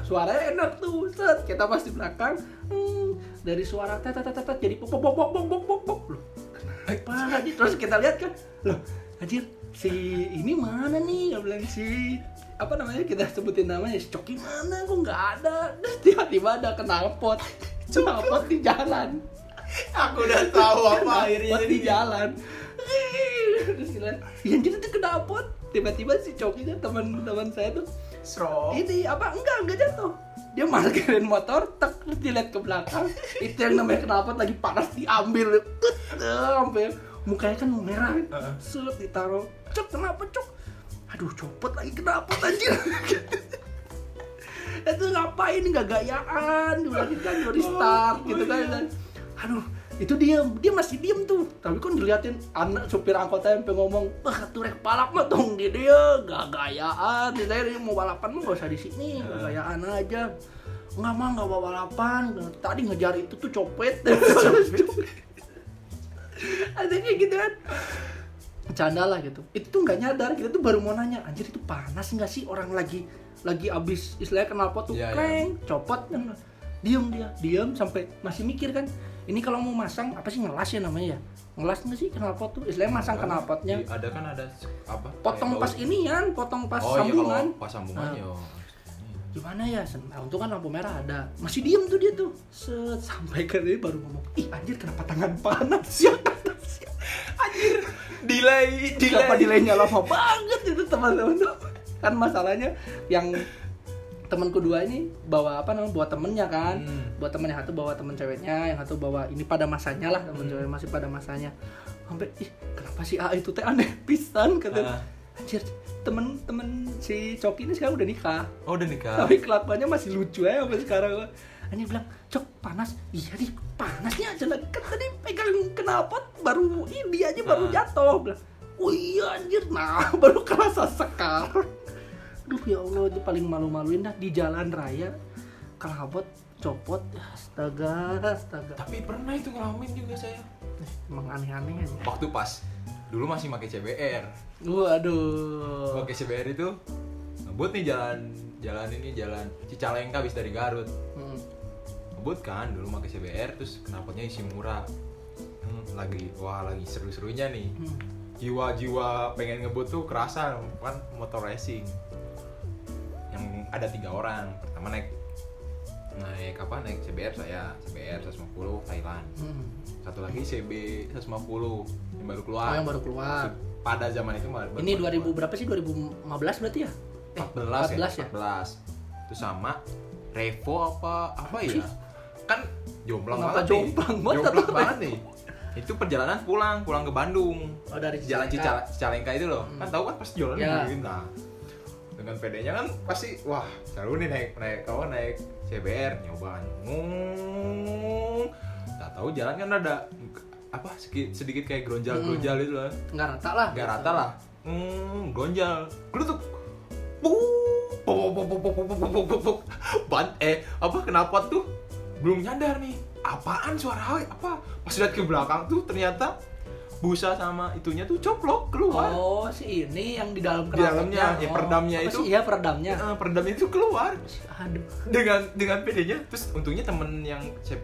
Suaranya enak tuh, set. Kita pas di belakang. hmm, dari suara tet tet tet jadi pop pop pop pop pop pop. Loh, kenapa? Terus kita lihat kan, loh, anjir si ini mana nih? Gak bilang si apa namanya? Kita sebutin namanya si Coki mana? Kok nggak ada? Tiba-tiba ada knalpot knalpot di jalan. Aku udah tahu apa akhirnya di jalan. Terus kita yang jadi tuh knalpot tiba-tiba si Coki kan teman-teman saya tuh Sro. ini apa? Enggak enggak jatuh. Dia parkirin motor tek dilihat ke belakang. Itu yang namanya knalpot lagi panas diambil. Sampai mukanya kan merah. Set ditaruh. Cok kenapa cok aduh copot lagi knalpot anjir? Itu ngapain? Nggak gayaan diulangi kan dari start gitu kan. Dan, aduh itu dia dia masih diem tuh. Tapi kan diliatin anak supir angkotnya sampai ngomong wah tuh rek balap mah dong di dia gak gayaan saya mau balapan mah gak usah di sini. Gak gayaan aja. Nggak mah nggak bawa balapan. Tadi ngejar itu tuh copet ada kayak gitu kan bercanda lah gitu itu tuh nggak nyadar kita tuh baru mau nanya anjir itu panas nggak sih orang lagi lagi abis istilahnya kenapa tuh Iya, iya. kreng copot kan diem dia diem sampai masih mikir kan ini kalau mau masang apa sih ngelas ya namanya ya ngelas nggak sih knalpot tuh istilahnya masang knalpotnya Ada kan ada apa? potong pas baut. inian potong pas oh, sambungan Iya, kalau pas sambungannya. Nah. Gimana ya nah, untung kan lampu merah ada. Masih diem tuh dia tuh. Set, sampai ke dia baru ngomong ih anjir kenapa tangan panas ya Anjir, delay, Kenapa delaynya lama banget itu teman-teman? Kan masalahnya yang teman kedua ini bawa apa namanya bawa temennya kan. Hmm. bawa temen yang satu bawa temen ceweknya yang satu bawa ini pada masanya lah temen Hmm. cewek masih pada masanya. Sampai ih kenapa sih A itu teh aneh pisan? Kata Ah. Anjir temen-temen si Coki ini sekarang udah nikah. Oh, udah nikah. tapi kelakuannya masih lucu ya sampai sekarang. Anjir bilang, Cok panas. Iya nih panasnya aja lagi Kan tadi pegang knalpot baru ini aja baru Ah. jatuh. Bilang, Oh iya anjir. Nah baru kerasa sekarang. Duh ya Allah itu paling malu-maluin dah Di jalan raya. Knalpot copot. Astaga Astaga. Tapi pernah itu ngalamin juga saya. Eh, Emang aneh-aneh aja. Waktu pas dulu masih pakai CBR. Waduh Pakai CBR itu ngebut nih jalan jalan ini jalan Cicalengka habis dari Garut. Hmm. ngebut kan dulu pakai CBR terus knalpotnya isi murah Hmm, lagi wah lagi seru-serunya nih Hmm. jiwa-jiwa pengen ngebut tuh kerasa kan motor racing yang ada tiga orang pertama naik naik apa naik CBR saya CBR 150 Thailand Hmm. satu lagi CB 150 yang baru keluar Oh yang baru keluar pada zaman itu baru Ini baru 2000 berapa sih? 2015 berarti ya? Eh, 14, 14 ya? ya? 14 itu sama Revo apa apa ya kan jomplang Kenapa banget jomplang nih banget? jomplang banget nih itu perjalanan pulang pulang ke Bandung Oh dari jalan Cicalengka. Cical Cicalengka itu loh Hmm. kan tahu kan pasti jalan Ya. begini nah dengan PD-nya kan pasti wah seru nih naik naik kau naik CBR nyoba ngomong tak tahu jalan kan ada apa sedikit, sedikit kayak gronjal gronjal hmm. itu lah. Nggak rata lah nggak rata lah. Hmm gronjal. Gelutuk ban eh apa kenapa tuh belum nyadar nih. Apaan suara apa? Pas lihat ke belakang tuh ternyata busa sama itunya tuh coplok keluar Oh, si ini yang di dalam Di dalamnya, ya, peredamnya apa itu. sih? Iya, peredamnya. Eh, peredamnya itu keluar Aduh. dengan dengan PD-nya terus untungnya temen yang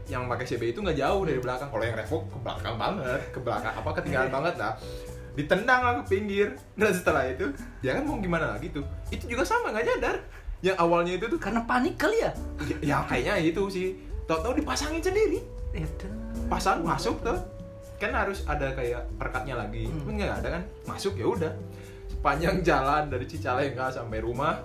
yang pakai CB itu nggak jauh dari belakang kalau yang Revo ke belakang banget ke belakang apa ketinggalan banget lah ditendang lah ke pinggir dan setelah itu ya kan mau gimana lagi tuh itu juga sama nggak nyadar yang awalnya itu tuh Karena panik kali ya? ya, ya kayaknya itu sih tau-tau dipasangin sendiri Itu. pasang masuk tuh kan harus ada kayak perkatnya lagi. Hmm. cuman nggak ada kan? Masuk ya udah. Sepanjang jalan dari Cicalengka sampai rumah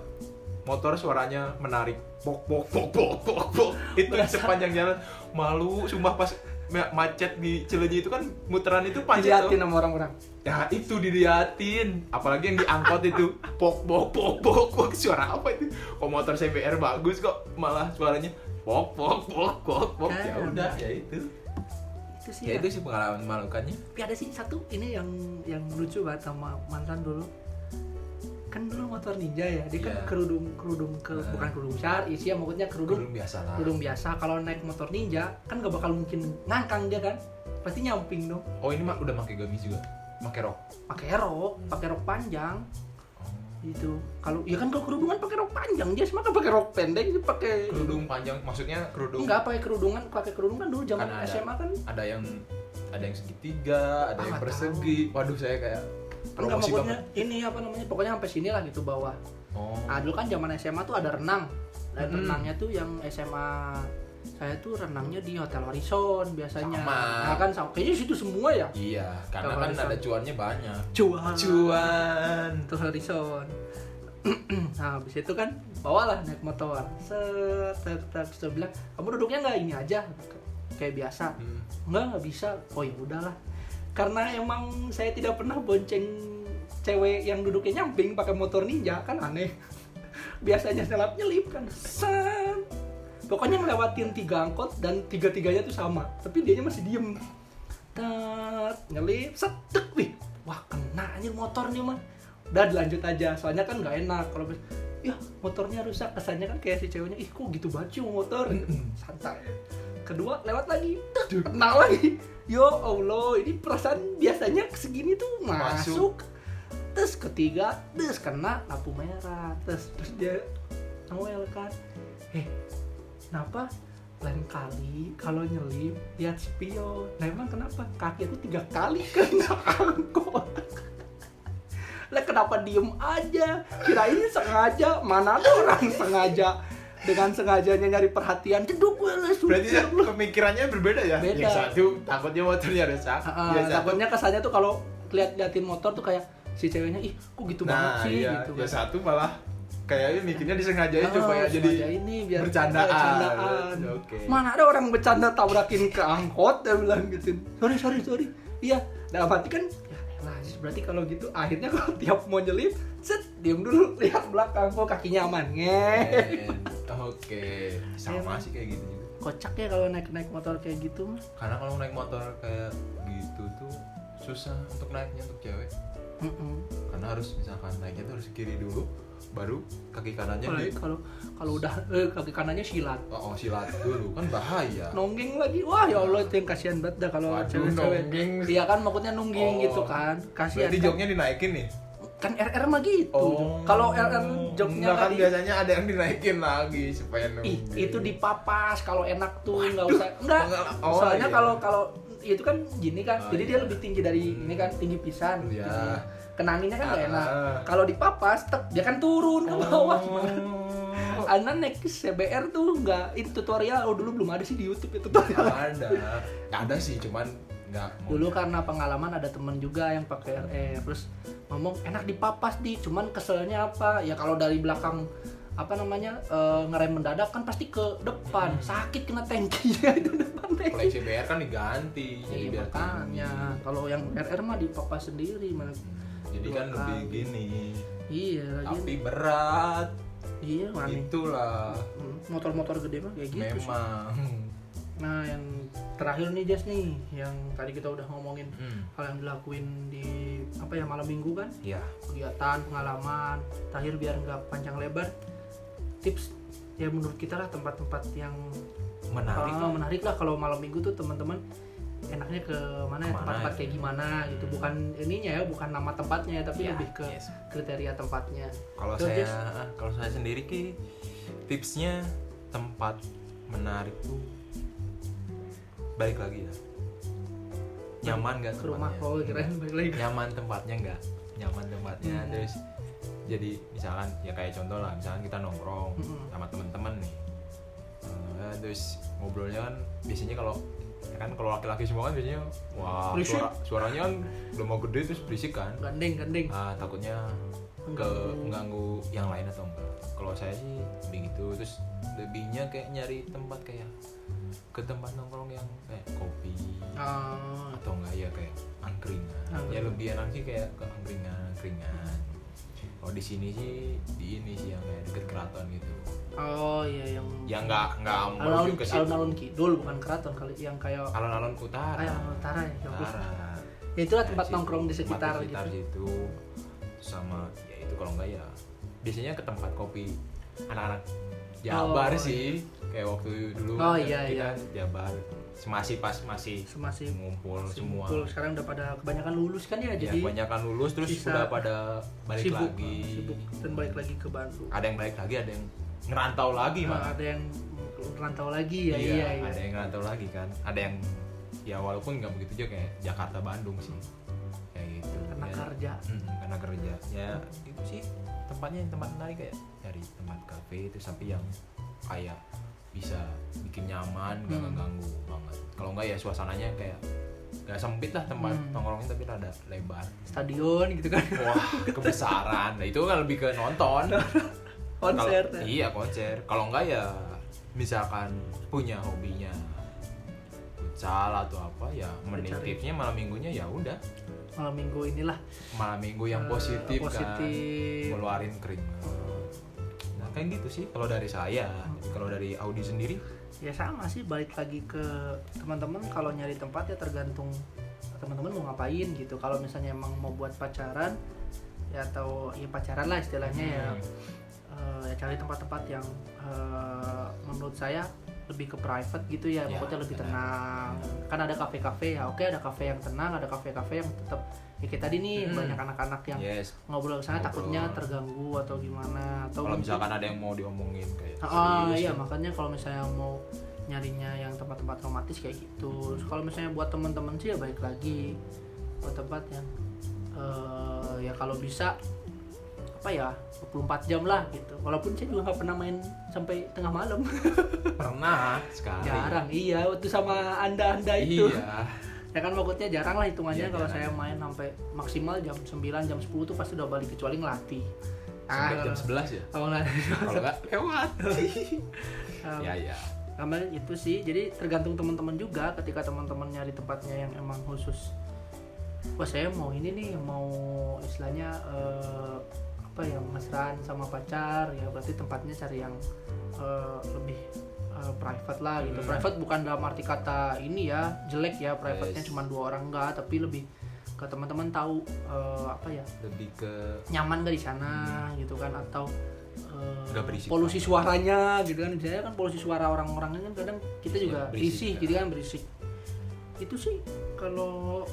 motor suaranya menarik. Pok pok pok pok pok pok itu Berasa- sepanjang jalan. Malu sumpah pas ma- macet di Cileunyi itu kan muteran itu panjang diliatin sama orang-orang. Ya itu diliatin. Apalagi yang diangkot itu. Pok pok pok pok pok suara apa itu? Kok motor CBR bagus kok malah suaranya? Pok pok pok pok pok ya Kan. udah ya itu itu sih ya ya. itu sih pengalaman memalukannya. Tapi ada sih satu ini yang yang lucu banget sama mantan dulu. Kan dulu motor ninja ya dia kan Iya. kerudung kerudung ke Nah. bukan kerudung syari sih ya maksudnya kerudung. Kerudung biasa lah. Kerudung biasa kalau naik motor ninja kan gak bakal mungkin ngangkang dia kan. Pasti nyamping dong. Oh ini mah udah pakai gamis juga? Pakai rok? Pakai rok pakai rok panjang Gitu. Kalau ya kan kalau kerudungan pakai rok panjang dia semua kan pakai rok pendek dia pakai kerudung panjang maksudnya kerudung enggak pakai kerudungan pakai kerudung kan dulu zaman Kan ada. SMA kan. Ada yang ada yang segitiga ada Ah, yang nggak persegi waduh saya kayak enggak maksudnya banget. ini apa namanya pokoknya sampai sini lah gitu bawah. Oh. Nah dulu kan zaman SMA tuh ada renang. Dan Hmm. renangnya tuh yang SMA saya tuh renangnya di Hotel Horizon biasanya Sama. Nah kan sama, kayaknya situ semua ya iya karena Kalau kan bisa. ada cuannya banyak Cuan cuan Hotel Horizon Nah habis itu kan bawalah naik motor Set, set, set, bilang kamu duduknya nggak ini aja Kayak biasa Hmm. Enggak, nggak bisa. Oh ya udahlah. Karena emang saya tidak pernah bonceng cewek yang duduknya nyamping pakai motor ninja kan aneh. Biasanya selap nyelip kan. Set. Pokoknya ngelewatin tiga angkot dan tiga-tiganya tuh sama. Tapi dianya masih diem. Tet, nyelip, setek nih. Wah kena anjir motornya mah. Udah dilanjut aja. Soalnya kan nggak enak kalau ya motornya rusak kesannya kan kayak si ceweknya ih kok gitu banget sih motor santai kedua lewat lagi Tek, kena lagi yo allah ini perasaan biasanya segini tuh masuk, terus ketiga terus kena lampu merah terus terus dia ngomel kan eh kenapa lain kali kalau nyelip lihat spion. Nah emang kenapa? Kaki aku tiga kali kena angkot. Lah kenapa diem aja? Kirain sengaja mana ada orang sengaja. Dengan sengajanya nyari perhatian jeduk gue lah berarti lu. pemikirannya berbeda ya? Beda. yang satu takutnya motornya rusak. Ah, yang takutnya kesannya tuh kalau lihat liatin motor tuh kayak si ceweknya ih kok gitu banget nah sih? iya gitu yang kan. satu malah kayaknya mikirnya disengajain Ah, supaya jadi ini biar bercandaan. bercandaan. Oke. Mana ada orang bercanda tabrakin ke angkot dia bilang gitu. Sorry sorry sorry. Iya, dalam hati kan ya elah, berarti kalau gitu akhirnya kalau tiap mau nyelip, set diem dulu lihat belakang kok kakinya aman. Nge. Men, oke sama Emang. sih kayak gitu juga Kocak ya kalau naik naik motor kayak gitu mah. karena kalau naik motor kayak gitu tuh susah untuk naiknya untuk cewek Mm-mm. karena harus misalkan naiknya tuh harus kiri dulu baru kaki kanannya di kalau kalau udah eh, kaki kanannya silat. oh, oh, silat dulu kan bahaya Nongging lagi. Wah, ya Allah itu yang kasihan banget dah kalau cewek-cewek. nongging. Iya kan maksudnya nungging Oh. gitu kan. Kasihan. berarti kan. joknya dinaikin nih kan RR mah gitu. Kalau RR joknya kan nggak di- biasanya ada yang dinaikin lagi supaya Ih, nungging itu dipapas kalau enak tuh nggak usah enggak. Oh, soalnya iya. kalau kalau itu kan gini kan Oh, jadi iya. dia lebih tinggi dari ini kan tinggi pisan Iya. Tinggi. Kenanginnya kan nggak enak. Ah. kalau dipapas tek dia kan turun ke bawah. Oh. Anda naik CBR tuh nggak itu tutorial. Oh dulu belum ada sih di YouTube ya tutorial. Ada. Nggak ada sih cuman nggak dulu karena pengalaman ada temen juga yang pakai RR terus ngomong enak dipapas di cuman keselnya apa? Ya kalau dari belakang apa namanya eh, ngerem mendadak kan pasti ke depan. Hmm. sakit kena tankinya itu depan kalau tanki CBR kan diganti jadi Iya biar makanya. kalau yang RR mah dipapas sendiri mana jadi Dua kan lebih kali. gini. Iya tapi lagi berat. Iya mana itulah. Hmm, motor-motor gede mah kayak gitu sih. memang. Nah yang terakhir nih Jess nih yang tadi kita udah ngomongin hmm. hal yang dilakuin di apa ya malam minggu kan? Ya kegiatan pengalaman terakhir biar nggak panjang lebar. Tips ya menurut kita lah tempat-tempat yang menarik ah, menarik lah. Kalau malam minggu tuh teman-teman enaknya ke mana ya tempat-tempat ya? kayak gimana gitu bukan ininya ya bukan nama tempatnya ya tapi Ya, lebih ke yes. kriteria tempatnya kalau Terus, saya kalau saya sendiri ki tipsnya tempat menarik tuh balik lagi ya nyaman nggak ke rumah tempatnya? oh kirain balik lagi nyaman tempatnya nggak nyaman tempatnya Hmm. terus jadi misalkan ya kayak contoh lah misalkan kita nongkrong Mm-mm. sama teman-teman nih Eh, terus ngobrolnya kan biasanya kalau ya kan kalau laki-laki semua kan biasanya wah suara, suaranya kan udah mau gede terus berisik kan. Gandeng gandeng. Ah takutnya ke Mengganggu. yang lain atau enggak. Kalau saya sih begitu terus lebihnya kayak nyari tempat kayak ke tempat nongkrong yang kayak kopi Ah, atau enggak ya kayak angkringan. Ya Angkringan. lebih enak sih kayak ke angkringan angkringan kalau di sini sih di ini sih yang kayak deket keraton gitu. Oh iya yang ya enggak enggak alun-alun ke alun-alun kidul bukan keraton kali yang kayak alun-alun utara. Ah, yang utara ya utara. Ya, itulah tempat situ. nongkrong di sekitar di sekitar gitu. situ. Sama ya itu kalau enggak ya biasanya ke tempat kopi anak-anak Jabar Oh, sih. Kayak waktu dulu Oh, kan iya, kita iya. Jabar masih pas masih Masih ngumpul semua. sekarang udah pada kebanyakan lulus kan ya, ya jadi kebanyakan lulus terus sisa udah pada balik sibuk, lagi. sibuk dan balik lagi ke Bandung. ada yang balik lagi ada yang ngerantau lagi Nah, mah ada yang rantau lagi ya, iya, iya. ada yang ngerantau lagi kan. Ada yang ya walaupun nggak begitu juga kayak Jakarta Bandung sih. Kayak gitu Karena Ya, kerja. mm, karena kerja. Ya itu sih tempatnya yang tempat menarik kayak dari tempat kafe itu sampai yang kayak bisa bikin nyaman gak Hmm. ngeganggu banget kalau enggak ya suasananya kayak gak sempit lah tempat Hmm. nongkrongnya tapi rada lebar Stadion gitu kan. wah kebesaran nah itu kan lebih ke nonton Konser. Kalau- iya konser kalau enggak ya misalkan punya hobinya futsal atau apa ya menitipnya malam minggunya ya udah Malam minggu inilah malam minggu yang eh, positif, kan positif. ngeluarin keringat kayak gitu sih kalau dari saya Tapi kalau dari Audi sendiri Ya sama sih balik lagi ke teman-teman kalau nyari tempat ya tergantung teman-teman mau ngapain gitu. Kalau misalnya emang mau buat pacaran ya atau ya pacaran lah istilahnya ya Hmm. eh, ya cari tempat-tempat yang eh, menurut saya lebih ke private gitu ya, Ya, pokoknya lebih tenang. Kan ada kafe-kafe ya, oke ada kafe yang tenang, ada kafe-kafe yang tetap ya kayak tadi nih Hmm. banyak anak-anak yang yes ngobrol sana Ngobrol. takutnya terganggu atau gimana atau kalau mungkin- misalkan ada yang mau diomongin kayak Ah serius iya kan. makanya kalau misalnya mau nyarinya yang tempat-tempat romantis kayak gitu. Kalau misalnya buat teman-teman sih ya baik lagi buat tempat yang eh, ya kalau bisa apa ya 24 jam lah gitu. Walaupun saya juga nggak pernah main sampai tengah malam. pernah sekali jarang. Iya, waktu sama Anda-anda itu. iya Ya kan maksudnya jarang lah hitungannya Iya, kalau saya main sampai maksimal jam 9 jam 10 tuh pasti udah balik kecuali ngelatih. Ah, jam 11 ya? Kalau ngelatih. Kalau enggak lewat. Um, ya ya Kamar itu sih, jadi tergantung teman-teman juga. Ketika teman-teman nyari tempatnya yang emang khusus. Wah saya mau ini nih, mau istilahnya eh, apa ya mesraan sama pacar. Ya berarti tempatnya cari yang eh, lebih eh, private lah gitu. Hmm. Private bukan dalam arti kata ini ya jelek ya, private-nya Yes. cuma dua orang enggak, tapi lebih ke teman-teman tahu eh, apa ya lebih ke nyaman gak di sana gitu kan atau berisik polusi banget. suaranya gitu kan misalnya kan polusi suara orang-orang kan kadang kita juga Ya, berisik, risih ya. gitu kan berisik itu sih kalau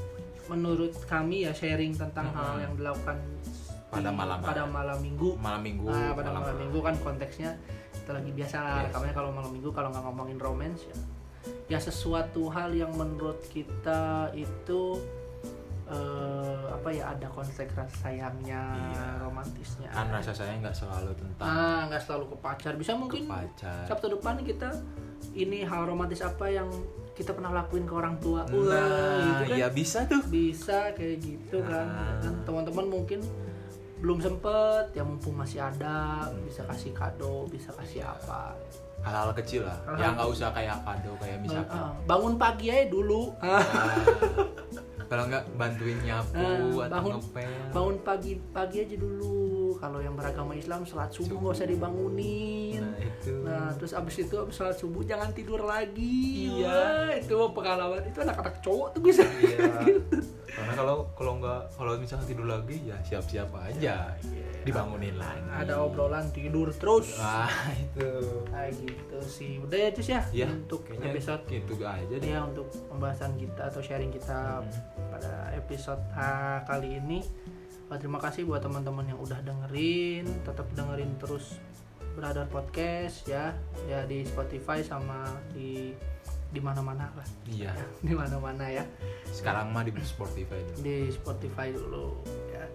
menurut kami ya sharing tentang Mhm. hal yang dilakukan Pada malam pada malam minggu malam minggu Nah, pada malam, minggu kan konteksnya kita lagi biasa lah Yes. rekamannya kalau malam minggu kalau nggak ngomongin romance ya. Ya sesuatu hal yang menurut kita itu eh, apa ya ada konteks rasa sayangnya Iya. romantisnya. Kan rasa sayang nggak selalu tentang ah nggak selalu ke pacar. Bisa mungkin pacar. Sabtu depan kita ini hal romantis apa yang kita pernah lakuin ke orang tua. Wah, gitu nah kan? ya bisa tuh. Bisa kayak gitu kan. Ah. kan teman-teman mungkin belum sempet ya mumpung masih ada bisa kasih kado bisa kasih apa. Hal-hal kecil lah Hal-hal yang nggak usah kayak kado kayak misalkan. Ah, bangun pagi aja dulu. Ah, kalau nggak bantuin nyapu Ah, atau bangun- ngepel. bangun pagi pagi aja dulu. Kalau yang beragama Islam sholat subuh nggak usah dibangunin. Nah itu. Nah, terus abis itu abis sholat subuh jangan tidur lagi. Iya. Wah, itu pengalaman. Itu anak-anak cowok tuh bisa. Iya. karena kalau kalau nggak kalau misalnya tidur lagi ya siap-siap aja dibangunin lagi Ada obrolan tidur terus. ah itu Kayak gitu sih. Udah ya Cus ya ya untuk kayaknya episode gitu aja deh ya untuk pembahasan kita atau sharing kita Hmm. pada episode ah, kali ini. Terima kasih buat teman-teman yang udah dengerin, tetap dengerin terus Brother Podcast ya, ya di Spotify sama di di mana-mana lah, iya di mana-mana ya. sekarang mah di Spotify dulu. di Spotify dulu ya.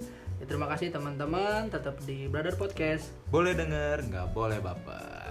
Ya, terima kasih teman-teman tetap di Brother Podcast boleh denger nggak boleh baper